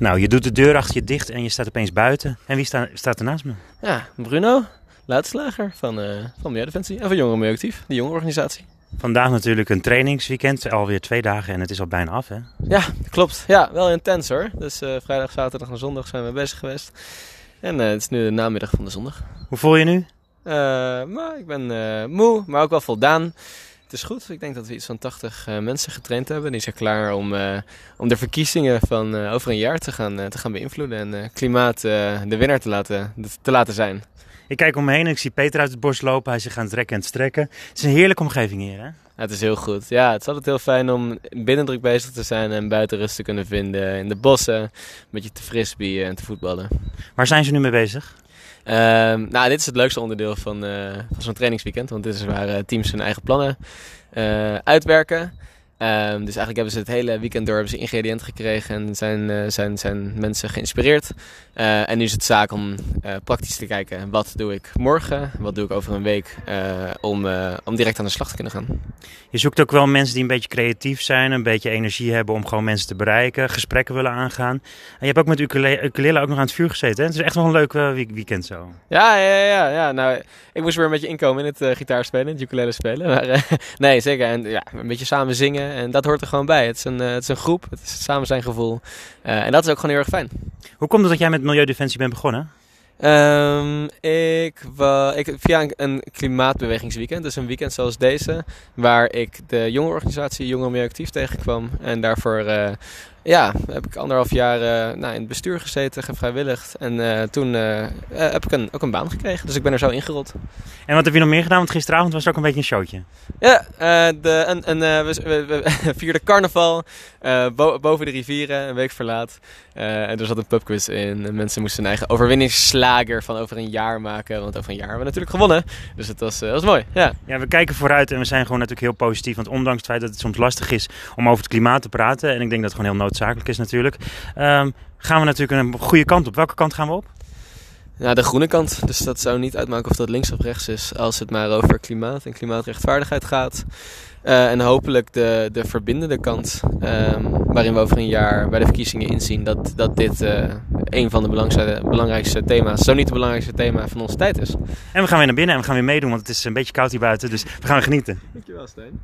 Nou, je doet de deur achter je dicht en je staat opeens buiten. En wie sta, staat er naast me? Ja, Bruno, laatslager van, uh, van Milieudefensie en van Jongeren Milieuactief, de jonge organisatie. Vandaag natuurlijk een trainingsweekend, alweer twee dagen en het is al bijna af hè? Ja, klopt. Ja, wel intens hoor. Dus uh, vrijdag, zaterdag en zondag zijn we bezig geweest. En uh, het is nu de namiddag van de zondag. Hoe voel je nu? maar ik ben moe, maar ook wel voldaan. Het is goed. Ik denk dat we iets van 80 uh, mensen getraind hebben. Die zijn klaar om, uh, om de verkiezingen van uh, over een jaar te gaan, te gaan beïnvloeden. En klimaat de winnaar te laten, te laten zijn. Ik kijk om me heen en ik zie Peter uit het bos lopen. Hij zich aan het trekken en strekken. Het is een heerlijke omgeving hier hè? Ja, het is heel goed. Ja, het is altijd heel fijn om binnendruk bezig te zijn en buiten rust te kunnen vinden. In de bossen, een beetje te frisbee en te voetballen. Waar zijn ze nu mee bezig? Uh, nou, dit is het leukste onderdeel van, uh, van zo'n trainingsweekend. Want dit is waar uh, teams hun eigen plannen eh, uitwerken. Um, dus eigenlijk hebben ze het hele weekend door hebben ze ingrediënten gekregen en zijn, zijn, zijn mensen geïnspireerd. en nu is het zaak om praktisch te kijken wat doe ik morgen, wat doe ik over een week om, om direct aan de slag te kunnen gaan. Je zoekt ook wel mensen die een beetje creatief zijn, een beetje energie hebben om gewoon mensen te bereiken, gesprekken willen aangaan. En je hebt ook met ukulele, ook nog aan het vuur gezeten. Hè? Het is echt wel een leuk weekend zo. Ja, ja, ja, ja. Nou, ik moest weer een beetje inkomen in het gitaar spelen, in het ukulele spelen. Maar nee, zeker. En ja, een beetje samen zingen en dat hoort er gewoon bij. Het is een, het is een groep, het is samen zijn gevoel. en dat is ook gewoon heel erg fijn. Hoe komt het dat jij met Milieudefensie bent begonnen? Um, ik, wa, ik, via een, een, klimaatbewegingsweekend, dus een weekend zoals deze, waar ik de jonge organisatie Jongeren Meer Actief tegenkwam. En daarvoor uh, ja, heb ik anderhalf jaar uh, nou, in het bestuur gezeten, gevrijwilligd. En uh, toen heb ik een, ook een baan gekregen, dus ik ben er zo ingerold. En wat heb je nog meer gedaan? Want gisteravond was het ook een beetje een showtje. Ja, de, een, een, we, we, we vierden carnaval bo boven de rivieren, een week verlaat. en er zat een pubquiz in. En mensen moesten hun eigen overwinningsslager van over een jaar maken. Want over een jaar hebben we natuurlijk gewonnen. Dus het was, was mooi, ja. Ja, we kijken vooruit en we zijn gewoon natuurlijk heel positief. Want ondanks het feit dat het soms lastig is om over het klimaat te praten. En ik denk dat het gewoon heel noodzakelijk is natuurlijk. Um, gaan we natuurlijk een goede kant op. Welke kant gaan we op? Ja, de groene kant. Dus dat zou niet uitmaken of dat links of rechts is. Als het maar over klimaat en klimaatrechtvaardigheid gaat. Uh, en hopelijk de, de verbindende kant. Um, waarin we over een jaar bij de verkiezingen inzien dat, dat dit uh, een van de belangrijkste thema's, zo niet het belangrijkste thema van onze tijd is. En we gaan weer naar binnen en we gaan weer meedoen, want het is een beetje koud hier buiten. Dus we gaan weer genieten. Dankjewel, Steen.